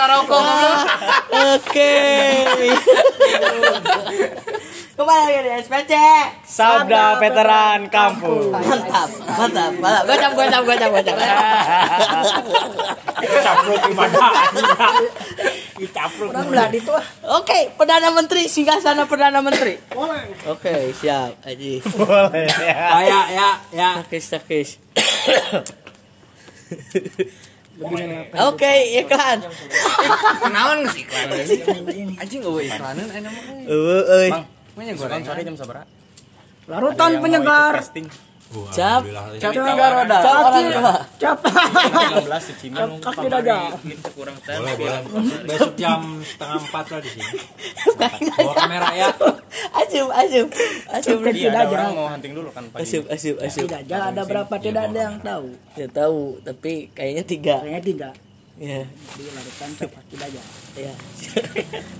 minta rokok Oke. Kembali lagi di SPC. Sabda veteran kampus. Mantap, mantap, mantap. Gocap, gocap, gocap, gocap. Capruk gimana? Capruk. Orang belah itu ah. Oke, Perdana Menteri, singgah sana Perdana Menteri. Oke, siap. Aji. Boleh ya. ya ya ya Takis, takis. Oke, iklan. kenalan nggak sih iklan anjing gue iklanan enak mah Eueuh euy. bang punya goreng sorry jam Larutan penyegar. Cap. cap tiga roda tua. Cap. 16 si Ciman Kaki teh Boleh, boleh. Besok jam setengah empat lah di sini. Bawa kamera ya. Asum, asum. Asum. Kaki ada dagang. orang mau hunting dulu kan pagi. Asum, asum, asum. Tidak ada ada berapa tidak ada yang tahu. Ya tahu, tapi kayaknya tiga. Kayaknya tiga. Ya, Di larutan cap kaki dagang. ya.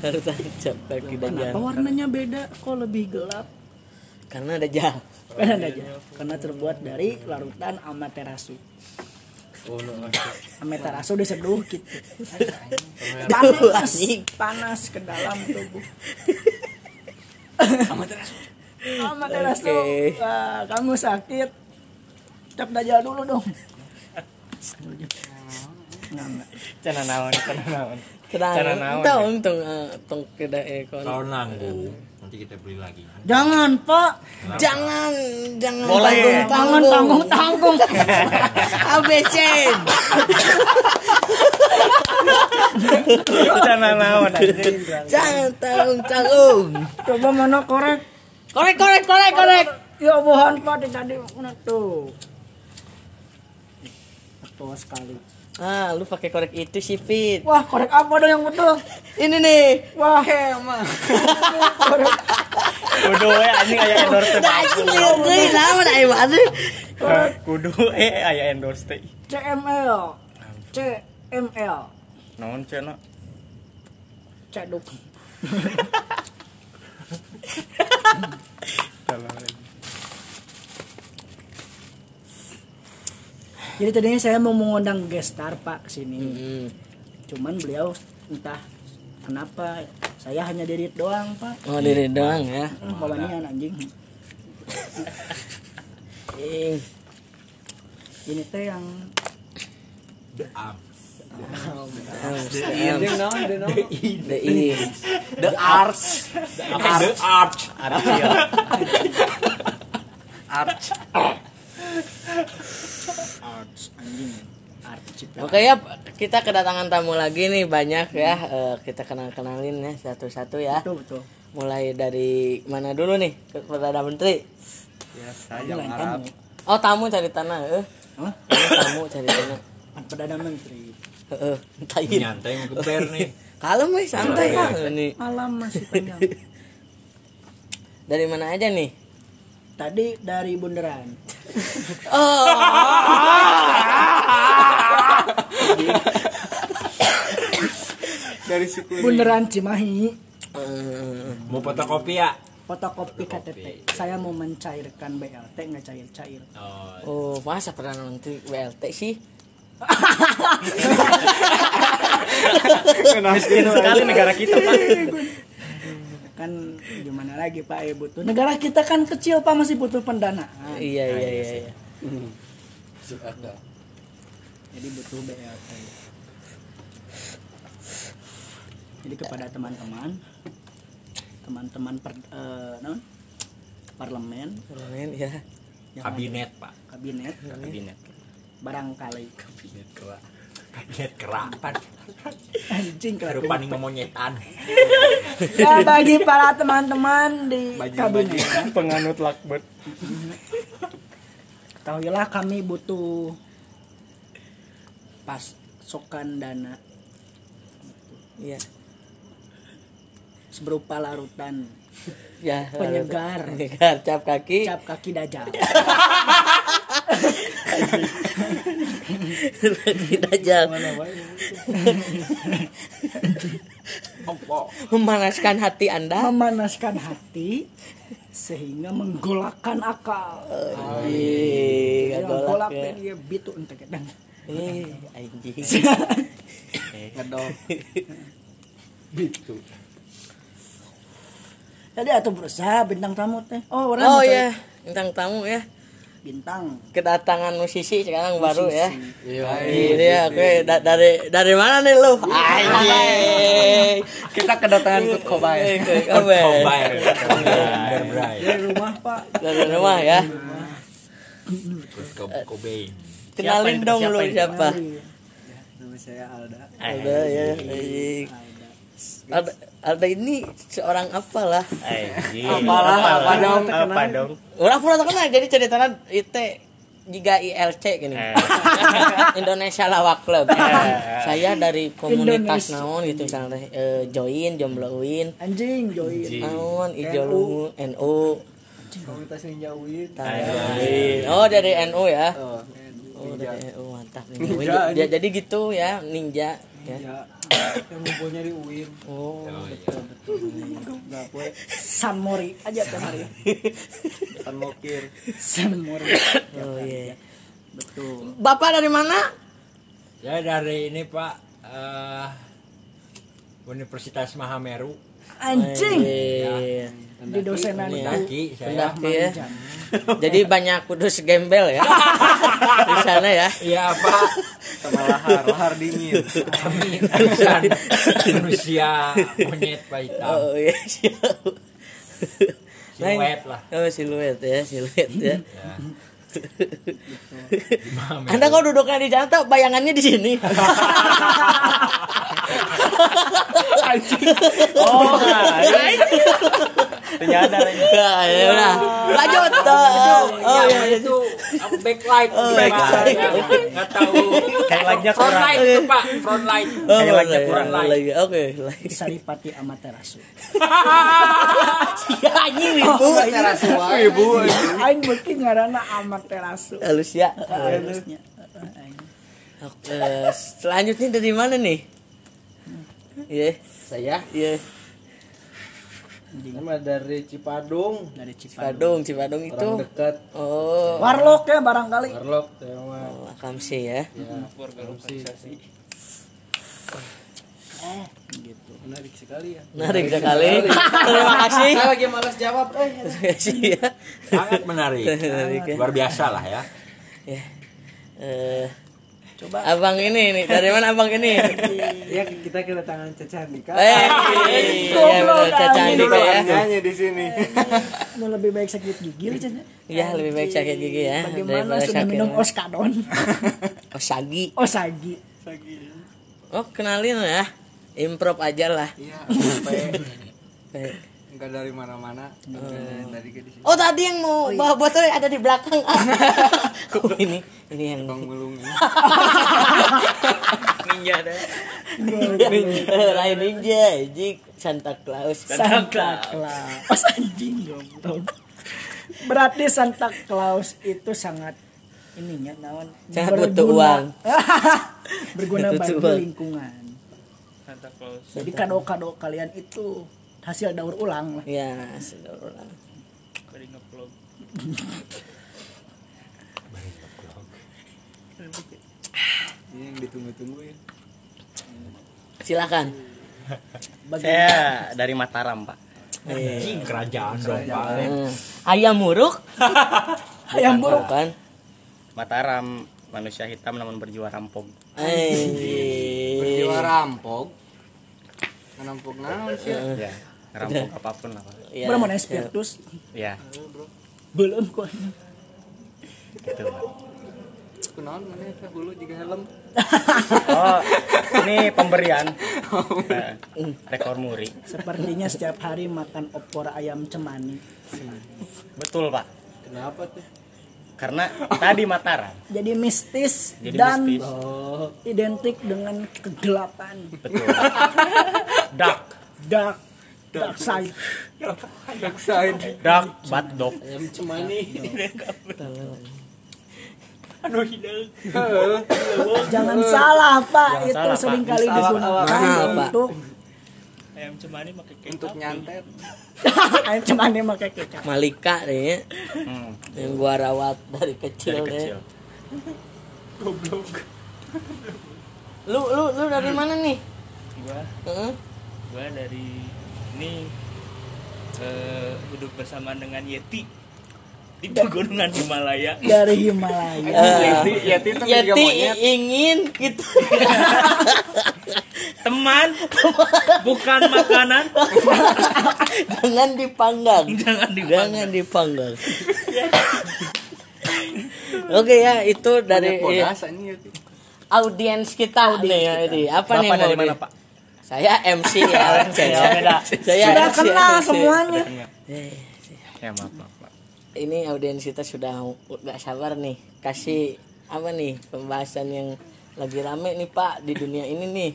Harus cap kaki dan Kenapa warnanya beda? Kok lebih gelap? Karena ada jal. Karena aja. Karena terbuat dari larutan amaterasu. Amaterasu diseduh gitu. Panas, panas ke dalam tubuh. Amaterasu. Oke. Wah, kamu sakit. Cap dajal dulu dong. Cana naon, cana naon. Cara naon, tong tong eh, tong keda ekon. Kalau nanggung, nanti kita beli lagi. Jangan, Pak. Jangan, jangan Boleh. Tangan tanggung tanggung. ABC. Cana naon. Jangan tanggung tanggung. Coba mana korek? Korek, korek, korek, korek. Ya bohan Pak di tadi tuh. Betul sekali. Ah, lu pakai korek itu sih, Fit. Wah, korek apa dong yang betul? Ini nih. Wah, emang. korek Kudu we anjing aya endorse teh. Anjing liur deui naon ai mah. Kudu eh aya endorse teh. CML. CML. Naon cenah? Ceduk. Jadi tadinya saya mau mengundang gestar Pak ke sini. Hmm. Cuman beliau entah kenapa saya hanya dirit doang Pak. Oh, diri doang ya. Hmm, Bawanian anjing. Ing. Ini teh yang The. Anjing naon de naon? The the arts The Arch. arts arts anjing. Oke ya, kita kedatangan tamu lagi nih banyak ya. Eh, kita kenal-kenalin ya satu-satu ya. Betul betul. Mulai dari mana dulu nih? Ke Perdana Menteri. biasa Ini yang Arab tamu. Oh, tamu cari tanah, eh. Ini tamu cari tanah. Perdana Menteri. Heeh, tain. Nyantai ngeber nih. Kalem weh, santai kan. Ini Malam masih panjang. dari mana aja nih? Tadi dari bundaran. Oh. Dari suku Bundaran Cimahi. Eh, Mau fotokopi ya? Fotokopi KTP. Saya mau mencairkan BLT nggak cair-cair. Oh, Oh, masa Perdana Menteri BLT sih? Miskin sekali negara kita, Pak. Kan gimana lagi Pak ya butuh. Negara kita kan kecil Pak masih butuh pendanaan. Iya, iya, iya, iya. Jadi butuh BLT. Jadi kepada teman-teman, teman-teman per, eh, non? parlemen, Parlemen ya. yang kabinet, Pak. kabinet, Kabinet. barangkali Kabinet kerak. Kabinet kerapan. anjing kelakuan. paling memonyetan. Ya bagi para teman-teman di kabinet, Penganut lakbet. ketahuilah kami butuh pasokan dana Iya. berupa larutan Ya, Penyegar. penyegar cap kaki. cap kaki dajal. Jauh. Memanaskan hati Anda. Memanaskan hati sehingga menggolakkan akal. Ih, Yang golak ya. dia bitu ente kadang. Eh, anjing. ngedok Gitu. Jadi atau berusaha bintang tamu teh. Oh, orang Oh ya, bintang tamu ya. Bintang. Kedatangan musisi sekarang baru ya. iya Ini ya, oke da- dari dari mana nih lu? Anjing. kita kedatangan Kurt Cobain Kabe. Cobain. Dari rumah, Pak. Dari rumah ya. Kurt Cobain. Kenalin dong lu siapa? nama saya Alda Ada ya. anjing. Ada ada ini seorang apalah. apalah apa dong Apa dong? Orang pernah kenal jadi ceritanya itu jika ILC gini. Eh. Indonesia Lawak Club. Saya dari komunitas Indonesia. naon gitu misalnya eh, join, jombloin, Anjing, join. naon ijo NU. komunitas ninja Win Join. Oh dari NU ya. oh Oh dari NU mantap ninja. Ja- Jadi gitu ya ninja ya. ya yang ngumpulnya di Uin Oh. nggak boleh San Mori aja teh hari. kan mokir San Mori. Oh iya. betul Bapak dari mana? Ya dari ini Pak eh, Universitas Mahameru. Anjing. Iya. Di dosenan itu. Pendaki saya. Pendaki ya. Jadi banyak kudus gembel ya. Di sana ya. Iya Pak. sama lahar lahar dingin urusan manusia monyet Pak hitam. Oh iya. Siluet lah. Oh siluet ya, siluet ya. Ya. Anda kok duduknya di jantan, bayangannya di sini. Oh, ternyata Ya, ya udah. Lanjut. Oh, iya iya. itu backlight. Oh, Pak. backlight. Ya, Nggak tahu. Front kurang. light itu Pak, front light. Oh, iya, kurang. lagi. Oke. Saripati Amaterasu. Ya anjing ibu. ibu Aing beuki ngaranna Amaterasu. Halus ya. Halusnya. Oke, selanjutnya dari mana nih? Iya, saya iya. Sama dari Cipadung Dari Cipadung. Cipadung, Cipadung itu. orang dekat Oh, Warlock ya barangkali. Warlock saya mah oh, Kamsi ya. organisasi Eh, gitu. menarik sekali ya Menarik sekali. Terima kasih. saya lagi malas jawab eh Terima kasih ya. Sangat menarik. Menarik ya. Luar biasa lah ya. Ya. Eh, Coba abang ini nih, dari mana abang ini? ya kita kedatangan Caca Andika Eh, iya benar Caca Andika ya. nyanyi di sini nu lebih baik sakit gigi lah, Chan. Iya, lebih baik sakit gigi ya. Bagaimana daripada sudah sakit minum mah. oskadon? Osagi. Osagi. Oh, kenalin ya. Improv aja lah. iya Eh. Enggak dari mana-mana dari dari ke di sini Oh tadi yang mau bawa botol ada di belakang. Oh, ini ini yang bang mulung ini ninja deh. Lain ninja, jik Santa Claus. Santa Claus. Anjing goblok. Berarti Santa Claus itu sangat ininya naon Sangat butuh uang. berguna bagi lingkungan. Jadi kado-kado kalian itu hasil daur ulang lah. Ya, sudah ulang. ini yang ditunggu-tungguin Silakan. Saya dari Mataram, Pak. Anjing kerajaan dong Pak. Hmm. Ayam muruk? Ayam buruk. Bukan. Mataram manusia hitam namun berjiwa rampok. Eh. berjiwa rampok ngerampok naon sih Ya, rampok apa pun lah, Pak. Ya, Belum ada spiritus. Ya, Belum kok. gitu, Pak. kunaon mana teh hulu juga helm Oh, ini pemberian. Nah, rekor muri. Sepertinya setiap hari makan opor ayam cemani. Betul, Pak. kenapa tuh Karena tadi Mataram. Jadi mistis Jadi dan mistis. identik dengan kegelapan. Betul. Dark. Dark. Dark side. dark side Dark but dog. ayam cemani Jangan salah Pak, itu salah, Pak. sering kali Salah, digunakan salah, Pak. untuk untuk nyantet ayam cemani pakai kecap. Malika ya. Hmm, Yang gua rawat dari kecil, dari kecil. deh. Lu lu lu dari mana nih? gua Heeh. gua dari ini eh, hidup bersama dengan Yeti di pegunungan Himalaya. Dari Himalaya. Yeti, Yeti itu Yeti monyet. ingin gitu. Teman bukan makanan. Jangan dipanggang. Jangan dipanggang. Jangan dipanggang. Oke ya itu dari Yeti. audiens kita nih ya ini apa nih Bapak dari mau mana pak saya MC ya. Saya beda. saya sudah MC. kenal semuanya. ya maaf maaf pak ini audiens kita sudah nggak sabar nih. Kasih apa nih pembahasan yang lagi rame nih pak di dunia ini nih.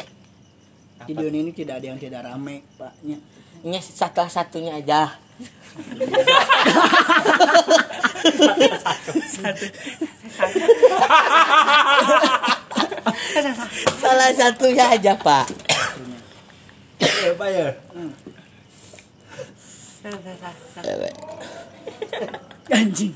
Di dunia ini tidak ada yang tidak rame paknya. Ini salah satunya aja. Salah satunya aja pak Ya, Pak ya. anjing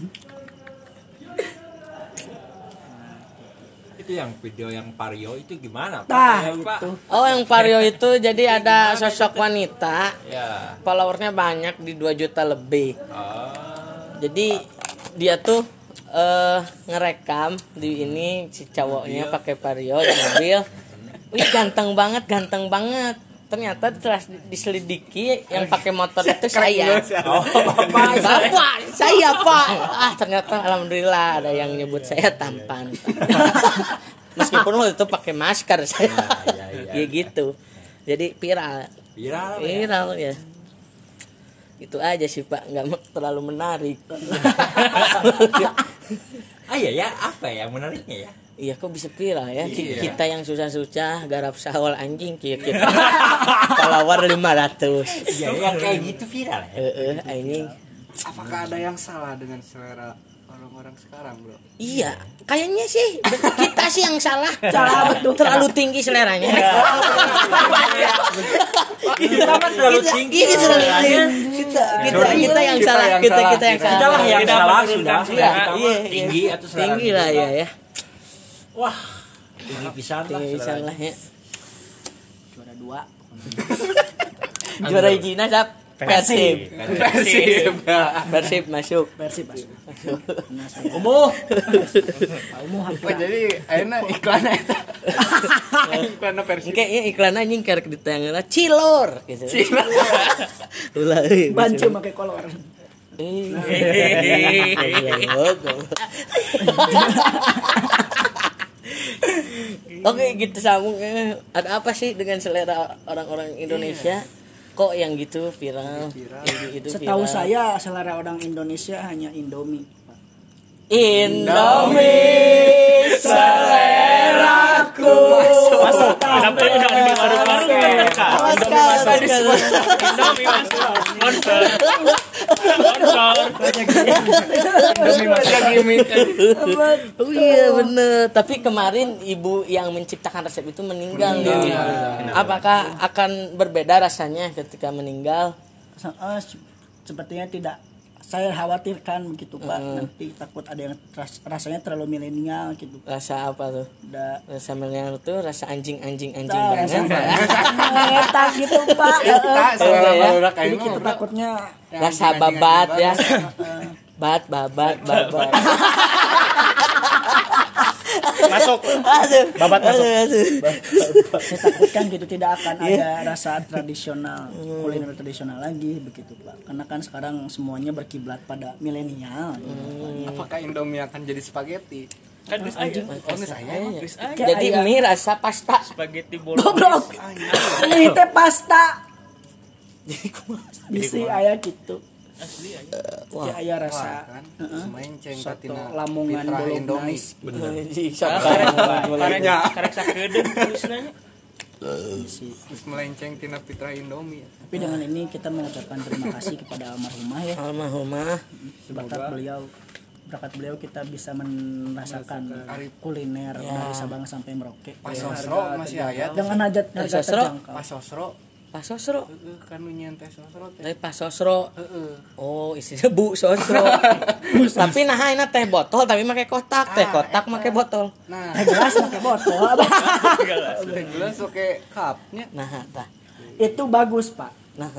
Itu yang video yang Vario itu gimana? Pak? Ya, itu. oh yang vario itu jadi ada sosok wanita Ya. followernya banyak di 2 juta lebih Oh. jadi dia tuh eh ngerekam di ini si cowoknya pakai vario di mobil wih ganteng banget ganteng banget ternyata setelah diselidiki yang pakai motor itu saya. Oh, Bapak. saya. Pak. Ah ternyata alhamdulillah ada yang nyebut saya tampan. meskipun waktu itu pakai masker saya ya, ya ya. gitu. Jadi viral. Viral ya. viral ya. Itu aja sih pak. Nggak terlalu menarik. Ah iya ya, apa ya? Menariknya ya? Iya kok bisa viral ya Ki- Iya. kita yang susah-susah garap sahol anjing kia kita follower 500 Iya, yang kayak gitu viral ya. Heeh, anjing Apakah ada yang salah dengan selera orang-orang sekarang, Bro? iya kayaknya sih kita sih yang salah salah betul terlalu tinggi seleranya Kita mah terlalu tinggi. Tinggi. kita kita kita yang Kita salah yang kita salah. kita yang Kita salah lah yang salah sudah. Kita iya, tinggi atau selera tinggi kita. lah ya ya Wah, tinggi pisan lah. tinggi bisa selera. lah ya. Juara dua juara Cina sap. Persib. Persib. Persib. Masuk. Versi pas Umuh. kamu Oh, jadi ayeuna iklan eta. Iklan Persib. kayaknya iklan anjing karek ditayangin cilor. Gitu ulah euy bancu pakai kolor. Eh, Oke gitu sambung Eh, ada apa sih dengan selera orang-orang Indonesia? Kok yang gitu viral, Yang gitu setahu viral? saya selera orang Indonesia hanya Indomie. Indomie seleraku. Masuk kenapa udah di warung-warung kan mereka Masuk, masuk. Indomie masuk sponsor sponsor Oh iya bener. Tapi kemarin ibu yang menciptakan resep itu meninggal nih Apakah akan berbeda rasanya ketika meninggal? Eh, se- sepertinya tidak saya khawatirkan begitu pak. Nanti takut ada yang ras- rasanya terlalu milenial gitu. Rasa apa tuh? udah Rasa milenial tuh rasa anjing-anjing-anjing Nah, banget. rasanya ngetak gitu pak. Eta selera ya. barudak jadi kita takutnya Rasa babat ya. Bat, babat, babat masuk. Aduh, Babat masuk. aduh. saya takutkan gitu tidak akan ada rasa tradisional kuliner tradisional lagi begitu pak. Karena kan sekarang semuanya berkiblat pada milenial. Apakah Indomie akan jadi spaghetti? kan Oh, Jadi mie rasa pasta. Spaghetti bolognese ini teh pasta. Bisa ayah gitu asli aya Jadi ayah rasa Wah, kan. Semain ceng katina lamongan Pitra Indomie. bolognese karek karek sakedeung tulisna Terus melenceng tina Pitra Indomie. tapi dengan ini kita mengucapkan terima kasih kepada almarhumah ya. Almarhumah. Berkat beliau berkat beliau kita bisa merasakan kuliner dari Sabang sampai Merauke. Pas Sosro masih ayat. dengan hajat harga terjangkau. Pas Sosro Pak Sosro. Heeh, kan teh sosro teh Pak Sosro. heeh Oh, isinya Bu Sosro. tapi nah ini teh botol tapi pakai kotak, teh kotak pakai botol. nah gelas pakai botol teh gelas oke cupnya Nah, tah. itu bagus pak Nah.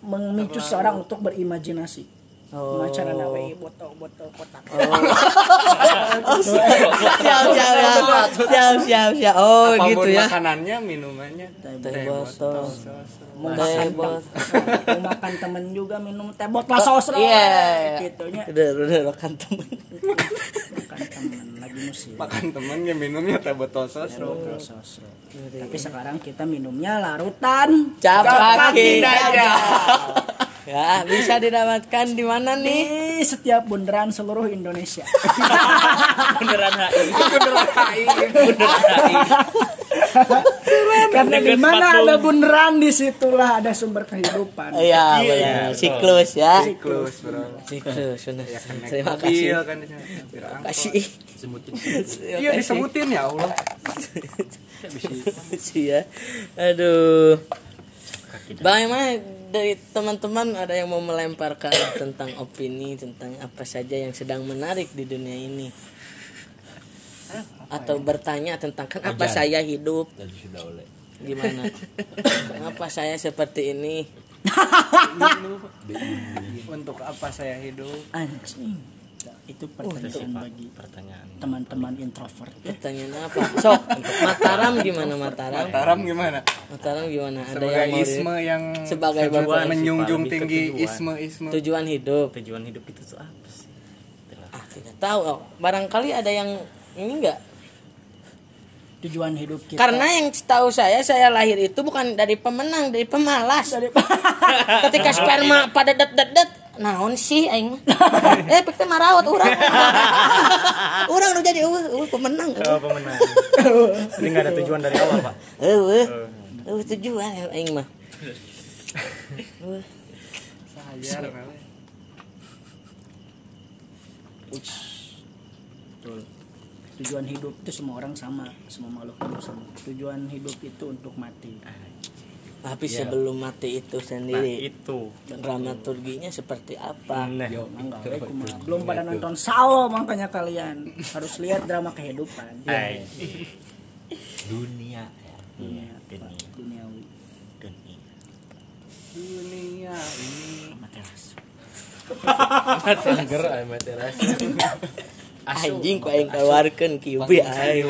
memicu seorang untuk berimajinasi Oh. Macara nawe botol botol kotak Oh, siap, siap, siap, siap, siap, siap. Oh, Apa pun gitu ya. makanannya minumannya Teh botol. mau Teh makan botol. mau makan temen juga minum teh botol sosro Iya. gitunya Udah, udah makan temen. makan temen lagi musim makan temennya minumnya teh botol sosro tapi sekarang kita minumnya larutan Capaki Dajjal. Ya, bisa didapatkan di mana nih? di setiap bundaran seluruh Indonesia Beneran HI. beneran HI karena di mana ada bundaran di situlah ada sumber kehidupan Iya, benar. Siklus ya. siklus bro Siklus, benar. naik Terima kasih. kan di sana. Supir angkot. Kasih. iya disebutin ya Allah Kasih ya. Aduh. Bagaimana dari teman-teman ada yang mau melemparkan tentang opini tentang apa saja yang sedang menarik di dunia ini? Atau bertanya tentang kenapa saya hidup? Gimana? Kenapa saya seperti ini? untuk apa saya hidup anjing itu pertanyaan bagi pertanyaan teman-teman introvert Pertanyaan apa? Sok, untuk Mataram gimana Mataram? Taram gimana Mataram gimana? Ada sebagai yang mau di- isme yang sebagai tujuan menjunjung tinggi tujuan. isme isme tujuan hidup? tujuan hidup itu tuh apa sih Ah, tidak tahu. Oh, barangkali ada yang ini enggak? tujuan hidup kita Karena yang tahu saya, saya lahir itu bukan dari pemenang, dari pemalas. Ketika sperma pada det det det, naon sih aing mah? Eh, pek teh marawat urang. urang nu jadi eueuh, eueuh pemenang. oh pemenang jadi nggak ada tujuan dari awal pak Eueuh. Eueuh tujuan aing mah. Betul. tujuan hidup itu semua orang sama semua makhluk hidup sama tujuan hidup itu untuk mati Tapi sebelum mati itu nah sendiri itu. dramaturginya seperti apa? nah kumaha. belum pada nonton Sao makanya kalian. Harus lihat drama kehidupan. Ay, Dunia. iya dunia. Duniawi. Dunia. Dunia ini Seger ay materas. Anjing kok aing keluarkeun QB aing.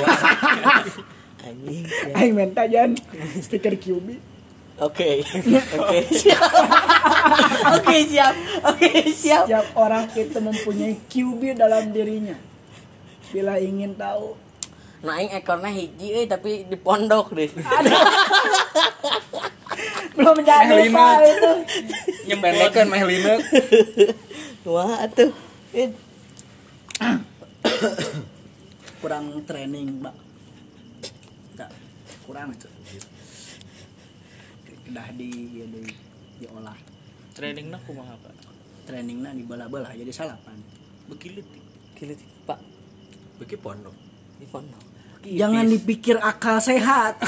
Anjing. Aing minta jan stiker QB Oke. Oke, siap. Oke, siap. Oke, siap. Setiap orang itu mempunyai QB dalam dirinya bila ingin tahu Nah, aing ekornya hiji euy tapi di pondok deh. belum jadi pak itu nyempendekan meh lineuk Wah, atuh. Eh, kurang training mbak Enggak, kurang itu udah di ya, di diolah Training nak kumaha pak? trainingnya di bala-bala jadi salapan Begilit. Kilit, Pak. Bagi pondok. Di pondok. jangan dipikir akal sehat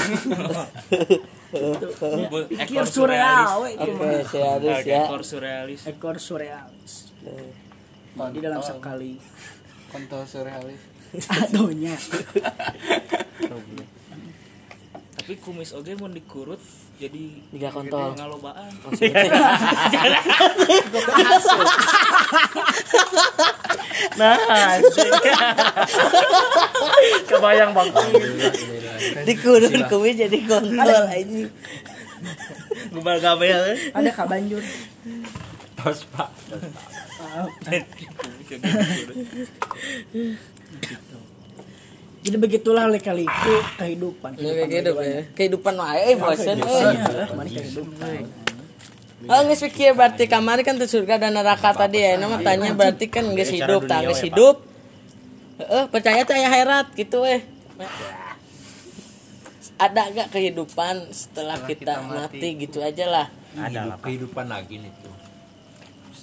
pikir surreal serius ya. Ekor surrealis. ekor surrealis jadi dalam sekali kontol surrealis aduhnya Tapi kumis oge mau dikurut jadi Tiga kontol. ngalobaan. nah kebayang bang Dikurun kumis jadi kontol anjing. Gubal gabel. ada kabanjur Tos pak. jadi begitulah lika-liku kehidupan Ini kayak kehidupan ya. Kehidupan wae bosen euy. Kemarin kehidupan Oh, nggak pikir berarti kamari kan tuh surga dan neraka tadi ya. Nama tanya berarti kan nggak hidup, tak nggak hidup. Eh, percaya tuh ya herat gitu eh. Ada gak kehidupan setelah kita, mati. gitu aja lah. ada Kehidupan lagi nih tuh.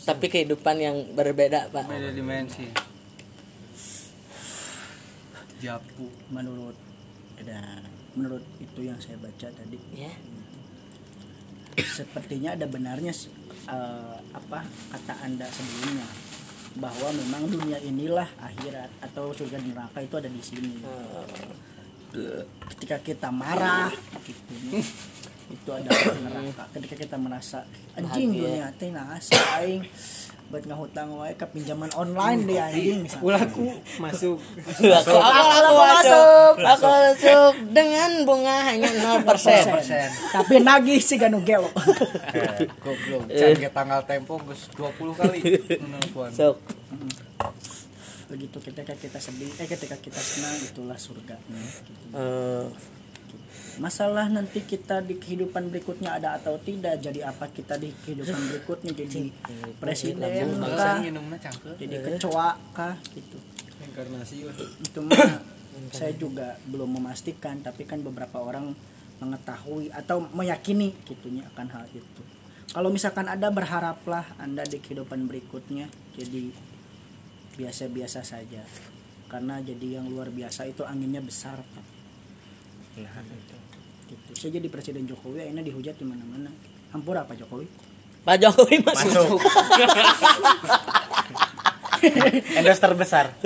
Tapi kehidupan yang berbeda pak. beda dimensi japu menurut ada menurut itu yang saya baca tadi. Ya. sepertinya ada benarnya eh, apa kata anda sebelumnya bahwa memang dunia inilah akhirat atau surga neraka itu ada di sini. Ketika kita marah gitu itu adalah neraka. Ketika kita merasa anjing dunia teh aing buat ngahutang wae ke pinjaman online deh anjing misalnya Ulaku masuk. Aku, aku, aku masuk, aku masuk. Dengan bunga hanya 0%. persen. Tapi nagih sih ganu gelo goblok. Can ke tanggal tempo geus 20 kali Sok. begitu ketika kita sedih eh ketika kita senang itulah surganya gitu. Eh, masalah nanti kita di kehidupan berikutnya ada atau tidak jadi apa kita di kehidupan berikutnya? Jadi presiden kah? Jadi kecoa kah? Gitu. Inkarnasi itu mah saya juga belum memastikan tapi kan beberapa orang mengetahui atau meyakini gitunya akan hal itu. Kalau misalkan ada berharaplah anda di kehidupan berikutnya jadi biasa-biasa saja. Karena jadi yang luar biasa itu anginnya besar Pak. Gitu saya jadi presiden Jokowi akhirnya dihujat di mana-mana hampura Pak Jokowi Pak Jokowi masuk. Endorse terbesar.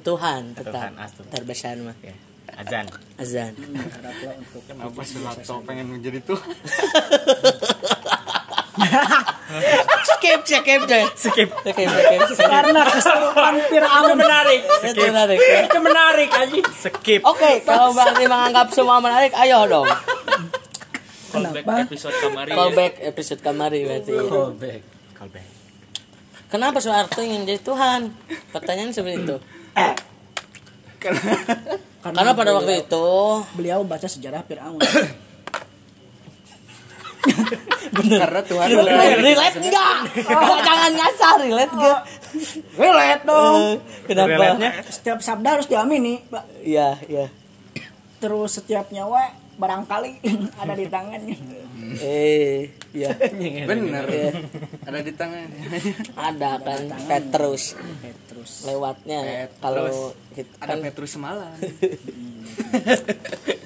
Tuhan tetap Tuhan, astu. terbesar mah. Azan. Azan. Hmm, haraplah untuk apa Soeharto pengen menjadi tuh skip skip skip skip skip skip karena keserupan Fir'aun menarik itu menarik Itu menarik aja. Skip. oke kalau berarti menganggap semua menarik ayo dong Callback Kenapa? episode kamari. ya. callback episode kamari berarti Callback. Callback. kenapa Soeharto ingin jadi Tuhan pertanyaan seperti itu karena pada waktu itu beliau baca sejarah Fir'aun karena Tuhan relate enggak Oh, jangan ngasar relate enggak relate dong. Eh, kenapa? Setiap sabda harus diamini Pak. iya iya. Terus setiap nyawa barangkali ada di tangannya. Eh iya. Bener. Ada di tangan ada kan? Petrus. Petrus. Lewatnya. Petrus. kalau ada kan Petrus semalam.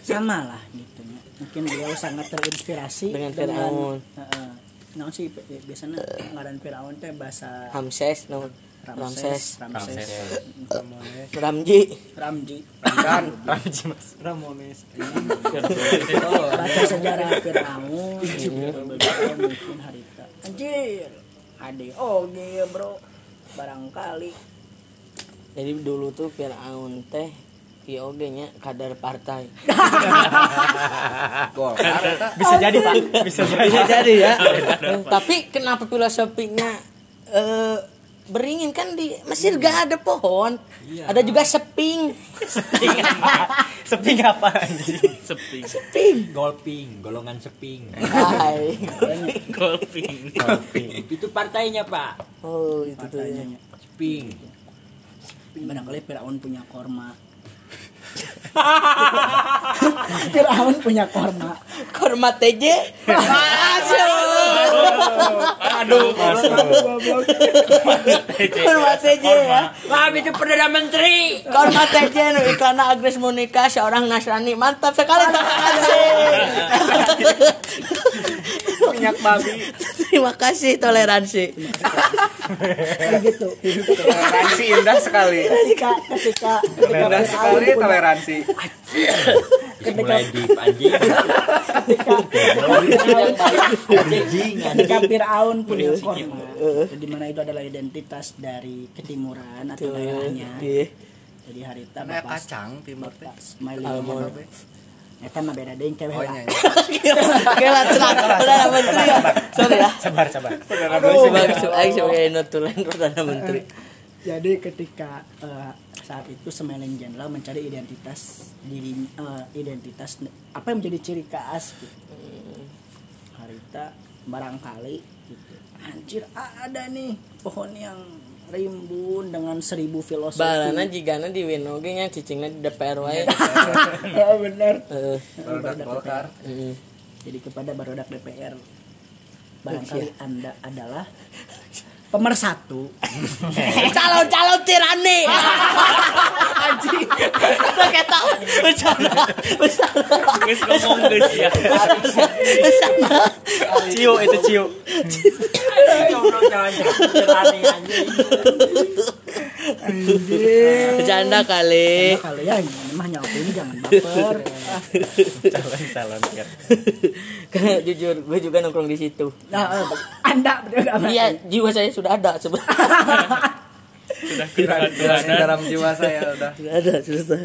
Sama lah gitu mungkin beliau sangat terinspirasi Dengan Fir'aun. Heeh. Naon sih bi- biasanya ngaran Fir'aun teh bahasa Hamses no Ramses Ramses. Ramses. Ramji. Ramji. Kan Ramji mas. Ramones baca sejarah Fir'aun. Beberapa mungkin harita. Anjir. Ade oke ya bro. Barangkali. Jadi dulu tuh Fir'aun teh ieu oge nya kader partai Golkar Bisa jadi pak. Bisa jadi. bisa jadi ya tapi kenapa filosofinya eh beringin kan di Mesir gak ada pohon ada juga seping Seping apa anjing? Seping. Golping, golongan seping. Hai. Golping. Itu partainya, Pak. oh itu tuh ya. partainya Seping. barangkali Fir'aun punya korma Fir'aun punya korma. Korma TJ masuk Aduh. korma TJ ya. Wah, itu Perdana Menteri. korma TJ nu iklan Agnes Monica seorang Nasrani. Mantap sekali terima kasih minyak babi. Terima kasih toleransi. Kayak gitu. Toleransi indah sekali. Ketika ketika ketika indah sekali toleransi. Mulai di anjing. ketika Fir'aun punya korma di mana itu adalah identitas dari ketimuran atau daerahnya. Iya. jadi harita Karena bapak kacang timur teh. Smiley Eta mah beda deing kewe oh lah. nya Gila tenang Perdana Menteri ya Sorry ya. Sabar sabar. Aduh. Bagus Aing sebagai notulen Perdana Menteri Jadi ketika eh, saat itu Semeleng Jenderal mencari identitas diri eh, identitas apa yang menjadi ciri khas gitu. Harita barangkali gitu. Anjir ada nih pohon yang rimbun dengan seribu filosofi. Balana jigana di Winoge nya cicingna di DPR wae ya benar. Heeh. Barudak Golkar heeh. Jadi kepada barodak DPR barangkali Anda adalah pemersatu calon-calon tirani kata bercanda, bercanda, ngomong ya. Cio itu cio. Bercanda kali. mah ini jangan baper Calon calon ya. Karena jujur, gue juga nongkrong di situ. nah, eh, anda Iya, jiwa saya sudah ada sebenarnya. Sudah Pikiran kira dalam jiwa saya udah Sudah ada, sudah.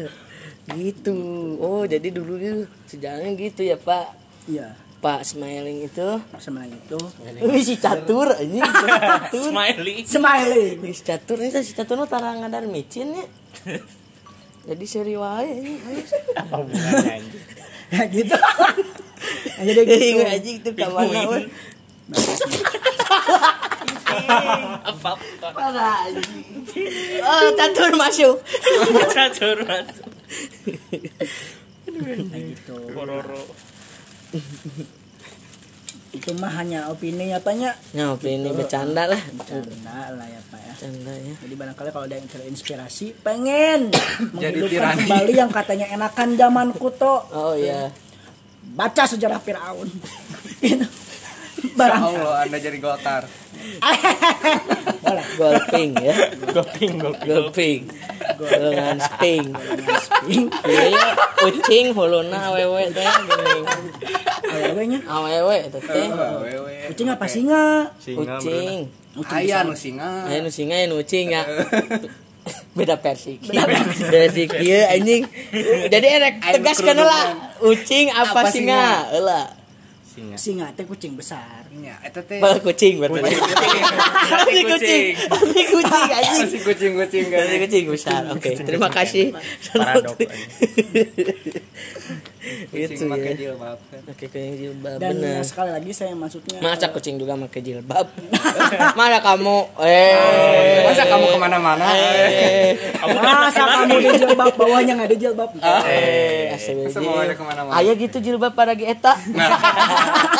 Gitu. Oh, jadi dulu itu sejarahnya gitu ya, Pak. iya Pak Smiling itu sama itu Wih, si catur ini catur. Smiling Wih, si catur ini si catur mah tara ngadar micin ya. Jadi seri wae ini. Apa anjing? ya gitu jadi gitu aja itu ka mana we. Apa? Parah. Oh, catur masuk. Catur masuk. Nah, gitu Kororo. itu mah hanya opini apanya Ya, ini bercanda lah. bercanda lah ya pak ya Bercanda ya. jadi barangkali kalau ada yang terinspirasi pengen Jadi menghidupkan tirani. kembali yang katanya enakan zaman kuto Oh iya. baca sejarah Firaun Gitu. barang Allah anda jadi boleh Golping ya. Goping goping. Golping. Golongan sping. Iya, ya, ucing huluna awewe teh geuning. Awewe itu teh. wewe kucing apa singa Singa Ucing. aya nu singa Ayo nu singa aya nu ucing ya. Beda versi. Versi kieu anjing. Jadi erek Aya tegaskeun kerudungan. lah. Ucing apa, Apa singa? Heula. Singa. singa teh kucing besar nya eta teh Bal kucing berarti. Masih kucing. Masih kucing anjing. masih kucing-kucing kan Masih kucing besar. Oke, terima kasih. Paradok. Itu kucing pakai ya. jilbab kan Oke, kucing jilbab dan benar. sekali lagi saya maksudnya Masa kucing juga pakai jilbab? Mana kamu? Eh. masa kamu ke mana-mana Eh. masa kamu di jilbab bawahnya nggak ada jilbab Eh, Masa mau ada ke mana-mana? Aya gitu jilbab para eta.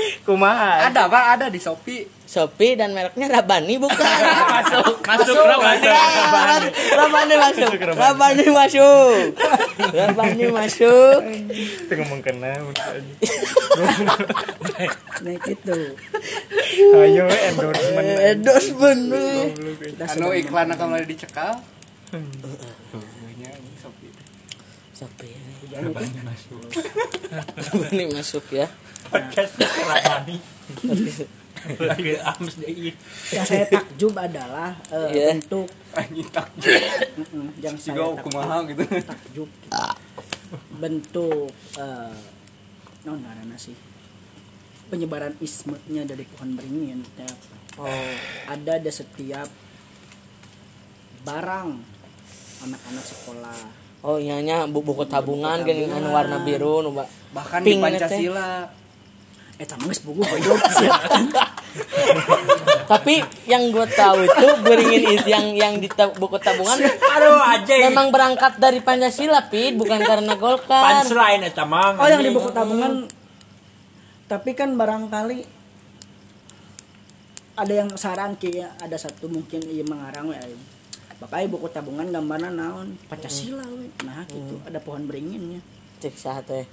Kumaha? ada pak ada di shopee Shopee dan mereknya Rabani bukan? Masuk masuk Rabani. Rabani. Rabani masuk. Rabani masuk. Rabani masuk. Itu ngomong kena. nah gitu Ayo endorsement. Endorsement. eh. kita anu iklan akan mulai dicekal Nya, Shopee. Shopee. Rabani masuk ya. Podcast Rabani. Deh. yang saya takjub adalah eh, Iya. bentuk anjing tak mm-mm, yang saya kumaha gitu takjub gitu. bentuk eh non karena sih penyebaran ismenya dari pohon beringin apa? Oh, ada di setiap barang anak-anak sekolah oh iya nya bu- buku tabungan geuning anu warna biru nu ba- bahkan di Pink teh. Pancasila eh tamu geus buku sih Tapi yang gue tahu itu beringin itu yang yang di tab- buku tabungan Aduh aja. memang berangkat dari Pancasila, Pit, bukan karena Golkar. Punchline eta mang. oh yang di buku tabungan tapi kan barangkali ada yang saran ki ya, ada satu mungkin iya mengarang we Makanya buku tabungan gambarnya naon Pancasila we. Nah gitu ada pohon beringinnya Cek sah teh.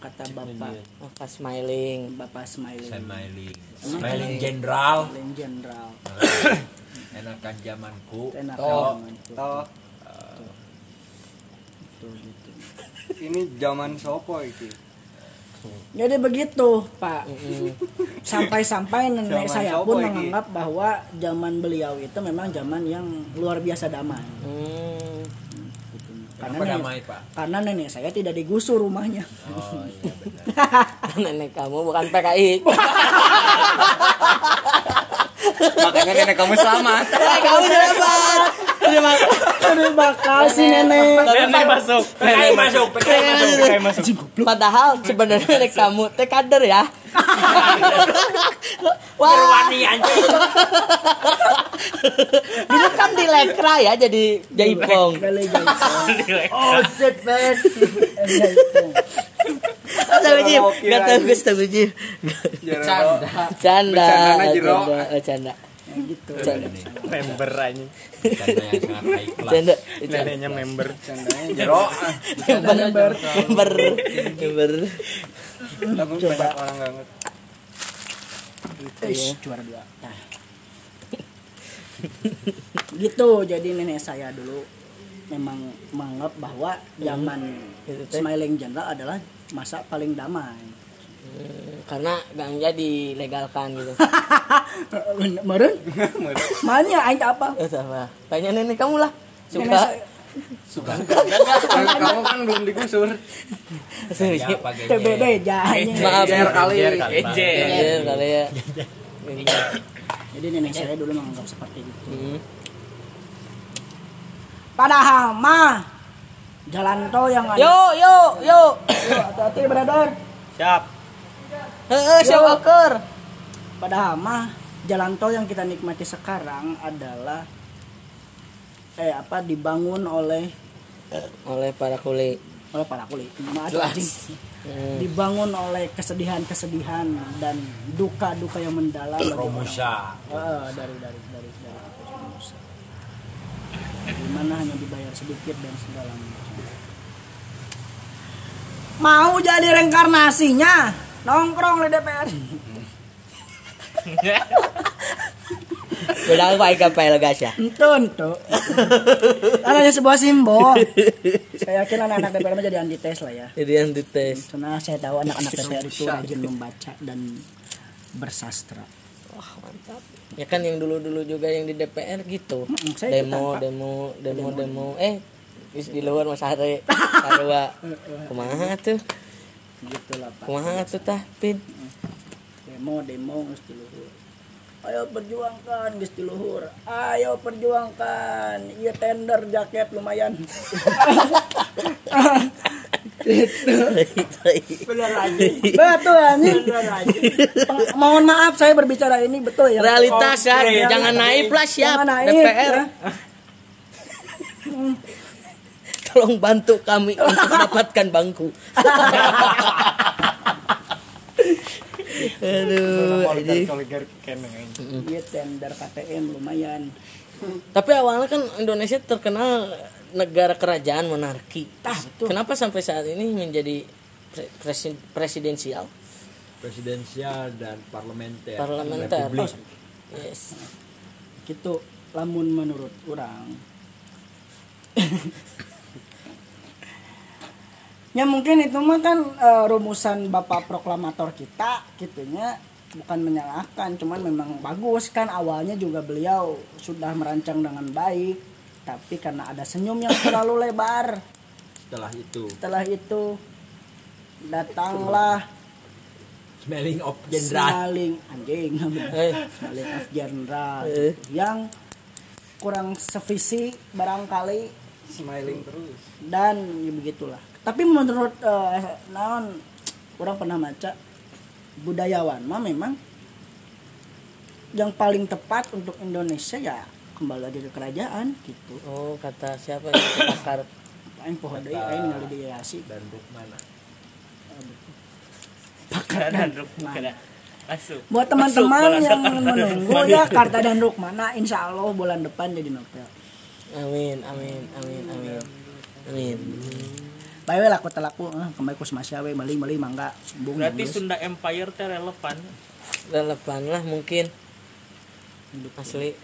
kata bapak Apa smiling. bapak smiling Smiling. Smiling General. Smiling Jenderal Enakan zamanku. enak toh toh gitu. ini zaman sopo iki jadi begitu pak sampai-sampai nenek Zaman saya pun menganggap bahwa zaman beliau itu memang zaman yang luar biasa damai Hmm. karena Kenapa nenek, damai pak? karena nenek saya tidak digusur rumahnya Oh iya benar. Nenek kamu bukan PKI. makanya nenek kamu selamat Nenek kamu selamat. Terima terima kasih nenek Nenek masuk. PKI masuk. PKI masuk. Padahal sebenarnya nenek kamu teh kader ya. Wah, Berwani anjing. dulu kan di Lekra ya jadi jaipong. Oh shit man. Jaipong. Tahu Ji, enggak tahu Gus tahu Ji. canda Canda, canda. Ya, gitu member aja Canda yang sangat high class. Canda. neneknya member Candanya jero. Member. Member. Member. Tapi banyak orang nggak ngerti. Eish, juara dua nah. gitu jadi nenek saya dulu memang menganggap bahwa zaman Gitu, smiling general adalah masa paling damai Karena ganja dilegalkan gitu. meren mana aing apa Eh, apa? Tanya nenek kamu lah. Suka. saya- Kamu kan belum digusur. Ya, gengnya? TBD jahanya Maaf. Ger kali. Ejer. Iya, kali ya. jadi nenek saya dulu menganggap seperti itu Hmm. padahal mah jalan tol yang ada Yo, yo, yo. Yo, hati-hati brother siap Heeh, siapa ker? padahal mah jalan tol yang kita nikmati sekarang adalah eh apa dibangun oleh Oleh para kuli. oleh para anjing Hmm. dibangun oleh kesedihan-kesedihan dan duka-duka yang mendalam. Romusha. Eh, dari dari dari dari Romusa. Di mana hanya dibayar sedikit dan segala macam. Mau jadi reinkarnasinya nongkrong di DPR. Bedang pa ikapay lagas ya. Itu itu. Hanya sebuah simbol. Saya yakin anak-anak DPR mah jadi anti tes lah ya. Jadi antites. Karena saya tahu anak-anak DPR itu rajin membaca dan bersastra. Wah, mantap. Ya kan yang dulu-dulu juga yang di DPR gitu. Saya Demo, ikut demo, demo, demo. Eh, wis di luar Mas Hare. Sarua. Kumaha tuh? Gitu lah Pak. Kumaha tuh tah, Pin? demo demo geus di luhur. Ayo perjuangkan geus di luhur. Ayo perjuangkan. Iya tender jaket lumayan. Betul anjing. Mohon maaf saya berbicara ini betul ya? Realitas ya, jangan naib lah siap. DPR. Tolong bantu kami untuk mendapatkan bangku. Aduh, ini. iya tender KTM lumayan Tapi awalnya kan Indonesia terkenal negara kerajaan monarki. tah Kenapa sampai saat ini menjadi pre- presi- presidensial, Presidensial dan parlementer. parlementer? Republik. Yes. gitu lamun menurut orang ya mungkin itu mah kan eh, rumusan bapak proklamator kita gitunya bukan menyalahkan cuman memang bagus kan. Awalnya juga beliau sudah merancang dengan baik tapi karena ada senyum yang terlalu lebar. Setelah itu, setelah itu datanglah smelling of general. smaling anjing. Eh, smaling of general. Eh. yang kurang sevisi barangkali Smiling terus. dan ya begitulah tapi menurut eh, naon orang pernah baca budayawan mah memang yang paling tepat untuk Indonesia ya kembali lagi ke kerajaan gitu. Oh kata siapa yang pakar. Aing poho deui aing ningali di Yasi Dan Rukmana. pakar dan Rukmana. Masuk. buat teman-teman yang menunggu ya Karta dan Rukmana insya Allah bulan depan jadi novel amin amin amin amin. Amin Bae laku telaku eh, kembali ku semasya we bali bali mangga bung Berarti geus. Sunda Empire teh relevan. relevan lah mungkin asli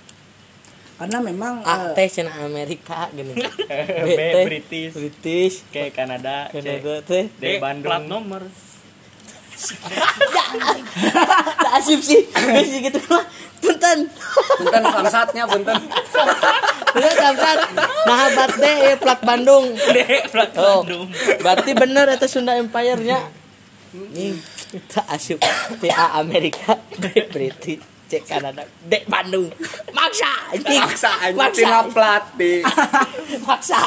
karena memang A eh, teh cina Amerika gini B British. British Kayak Kanada. Kanada teh D Bandung. plat nomor. Tak asip sih. Sih gitu. Lah punten. Punten bangsatnya punten. Bener samsat. Nah bat deh ya plat Bandung. D plat oh Bandung. berarti bener itu Sunda Empire nya. Tak asip T A Amerika B British C Kanada D Bandung. Maksa anjing. Maksa anjing. Maksa. Plat maksa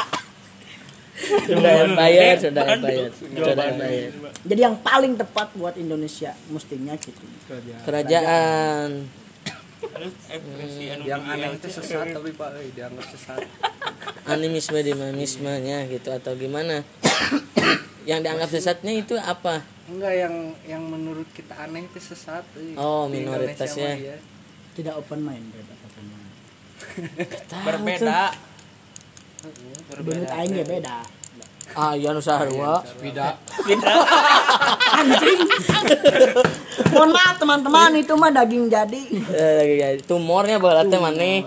Sunda Empire Sunda Empire Sunda Empire. jadi yang paling tepat buat Indonesia mestinya gitu kerajaan. Anu Yang aneh itu sesat tapi Pak eh, dianggap sesat. animisme dinamismenya gitu atau gimana? Yang dianggap sesatnya itu apa? Enggak yang yang menurut kita aneh itu sesat. eh. Oh, Di minoritas Indonesia ya. mah iya. tidak open minded apa pun berbeda ya beda ah iya nu sarua beda anjing. Mohon maaf teman-teman itu mah daging jadi. Eh, lagi jadi. Tumornya maneh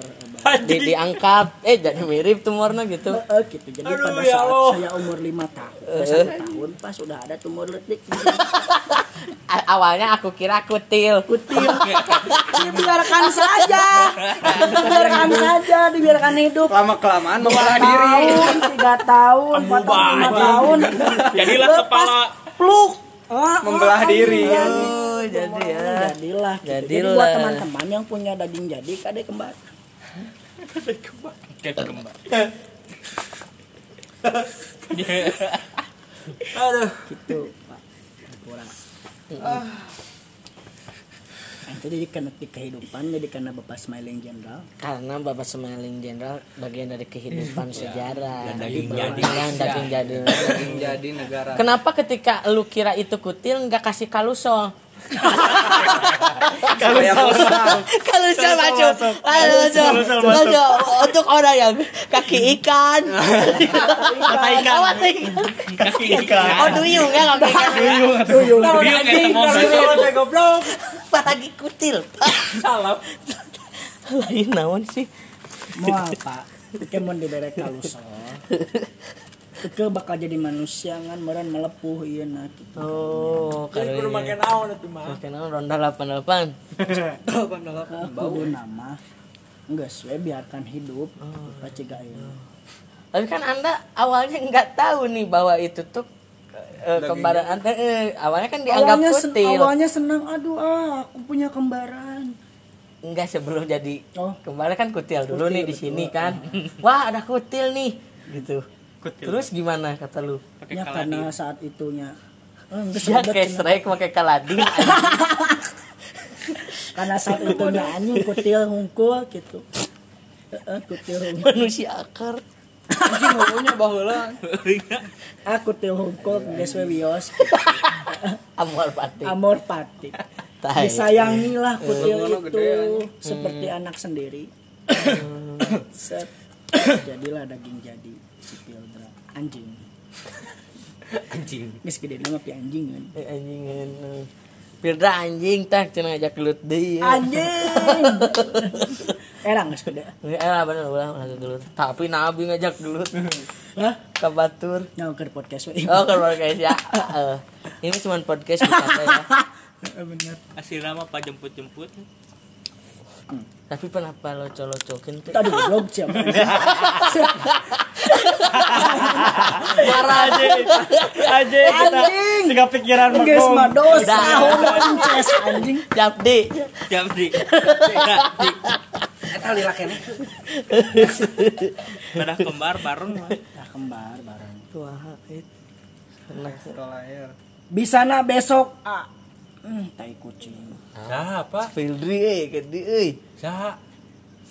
di, diangkat. Eh jadi mirip tumornya gitu. Eh, gitu. Jadi pada saat saya umur lima tahun eh, satu tahun pas sudah ada tumor letik awalnya aku kira kutil. Kutil. Dibiarkan saja. Dibiarkan saja dibiarkan hidup. Lama kelamaan membelah diri. tahun tiga tahun empat tahun lima tahun. Jadilah Lepas kepala. pluk. Ah, Membelah ah, diri. iya. oh jadi ya. Jadilah gitu. jadi Jadilah. buat teman-teman yang punya daging jadi kade kembar Kayak kembar. gitu pak. Kurang Ah. Itu jadi karena di kehidupan jadi karena bapak smiling general. Karena bapak smiling general bagian dari kehidupan sejarah. Dan daging jadi. daging jadi. Daging jadi negara. Kenapa ketika lu kira itu kutil nggak kasih kalusol saya pusat kalusol maju ayo maju maju untuk orang yang kaki ikan. Mata ikan. Mata Kaki ikan. oh duyung ya kaki ikan. Duyung. Kayak mau goblok. Lagi kutil. Salah. lain naon sih? Mau apa? Pokemon diberi kalusol Itu bakal jadi manusia kan meren melepuh iya nah gitu. oh Jadi kudu make naon atuh mah. kenal ronda 88 Kudu nama enggak sesuai biarkan hidup oh. cegah ini Tapi kan Anda awalnya nggak tahu nih bahwa itu tuh eh, kembaran Anda. Eh, awalnya kan dianggap awalnya, sen- kutil. awalnya senang aduh ah aku punya kembaran Enggak sebelum jadi Oh. kembaran kan kutil dulu Kutil, nih di sini kan. Wah, ada kutil nih gitu. Terus gimana kata lu? Pakai ya kaladin. karena saat itunya. Oh, Ya kayak strike pakai kaladin. karena saat itunya anjing kutil hungkul gitu. Heeh, kutil hungkul. Manusia akar. anjing ngomongnya baheula. Ah kutil hungkul geus we wios Amor pati. amor pati disayangilah kutil Ngono itu seperti anak sendiri. Set. Jadilah daging jadi si Pildra anjing Anjing. geus gede nama pi anjing kan Eh, Anjingan. eh. Pirda anjing tak cenah ngajak gelut deui. anjing erang geus gede Eh lah bener ulah ngajak gelut. Tapi nabi ngajak gelut. hah Ka batur. nyawa ke podcast we Oh, keluar guys ya. Eh, ini cuma podcast bercanda ya. bener Asli nama Pak jemput-jemput. Tapi kenapa lo colocokin tuh? tadi blog siapa Marah aja. Aja kita. anjing Tiga pikiran geus mah dosa Dah. hong ces anjing Japdi. Jam di. eta lila kene Pada kembar bareng mah. Kembar bareng Wah, itu. Enak. lahir bisa na besok ah hmm, tai kucing Siapa? Fildri eh gede euy. Siapa?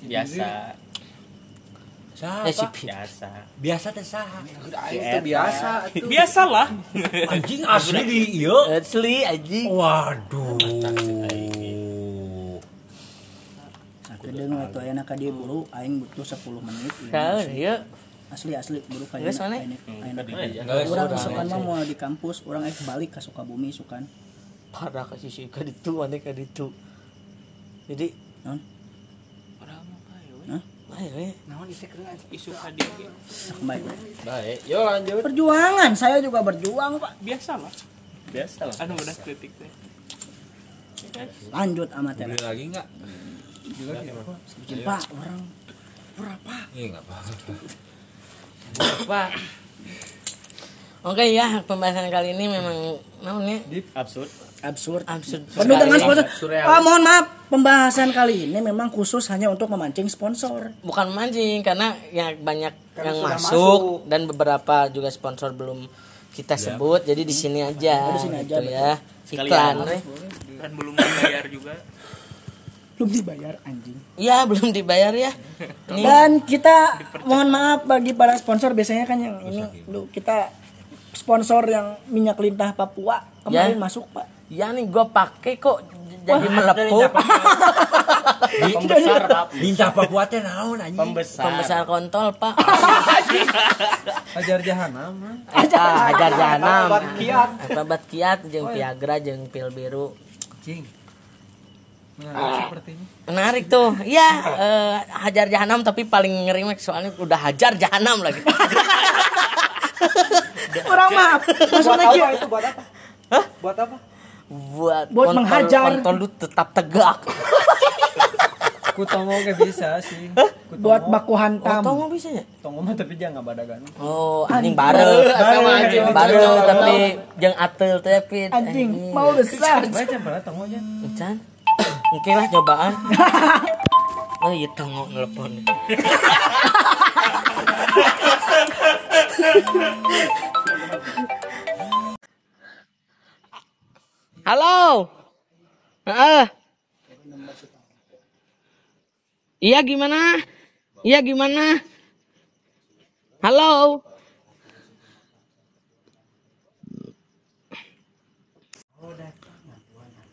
Biasa. Siapa? Eh si Biasa. Biasa teh saha? aing teh biasa atuh Biasalah. Anjing asli di ieu. Asli anjing. Waduh. Aku dengar tuh ayana ka dieu buru aing butuh 10 menit. Kan ya. Asli asli buru ka Geus mana? Geus, Urang urang. isukan mah mau di kampus, urang eh Parah kasih si ka ditu mana ka ditu. Jadi, anjing Isu hadir. Kembali. Baik, yo lanjut. Perjuangan, saya juga berjuang, Pak. Biasalah. Biasalah. Anu udah kritik teh. Lanjut amat ya. Lagi enggak? Pak, orang Iya enggak apa-apa. Pak. Oke ya, pembahasan kali ini memang namanya Absurd. absurd. absurd. Penuh dengan sponsor. Ah, mohon maaf, pembahasan kali ini memang khusus hanya untuk memancing sponsor. Bukan mancing karena yang banyak Karena yang masuk, masuk. dan beberapa juga sponsor belum kita sebut. Jadi di sini aja. Oh, di sini aja, gitu ya. Sekalian. Iklan. eh. Kan belum bayar juga. Belum dibayar anjing. Iya, belum dibayar ya. Dan kita mohon maaf bagi para sponsor biasanya kan yang ini lu kita sponsor yang minyak lintah Papua kemarin Ya. masuk Pak. ya nih gue pakai kok jadi melepuh. Pembesar, Pak. Minta Papua teh naon anjing? Pembesar. Pembesar kontol, Pak. Ajar jahanam. mah. Eta hajar jahanam. Obat kiat. Eta bat kiat jeung Viagra jeung pil biru. Cing. Nah, seperti ini. Menarik tuh. Iya, eh, hajar jahanam tapi paling ngeri soalnya udah hajar jahanam lagi. orang mah kieu apa itu buat apa? Buat apa? Buat Buat kontol- menghajar. Kontol lu tetap tegak. Kutongo ge bisa sih. Kutongo. buat baku Oh, hantam tau nggak bisa ya? Tongo mah tapi jangan badagan. Oh, anjing bareng. anjing. Bareng tapi jeung atel teh pit. anjing mau besar Baca pernah tongo nya. Encan. Oke lah cobaan. Oh iya tongok nelpon. Halo. Heeh. Iya gimana? Iya gimana? Halo.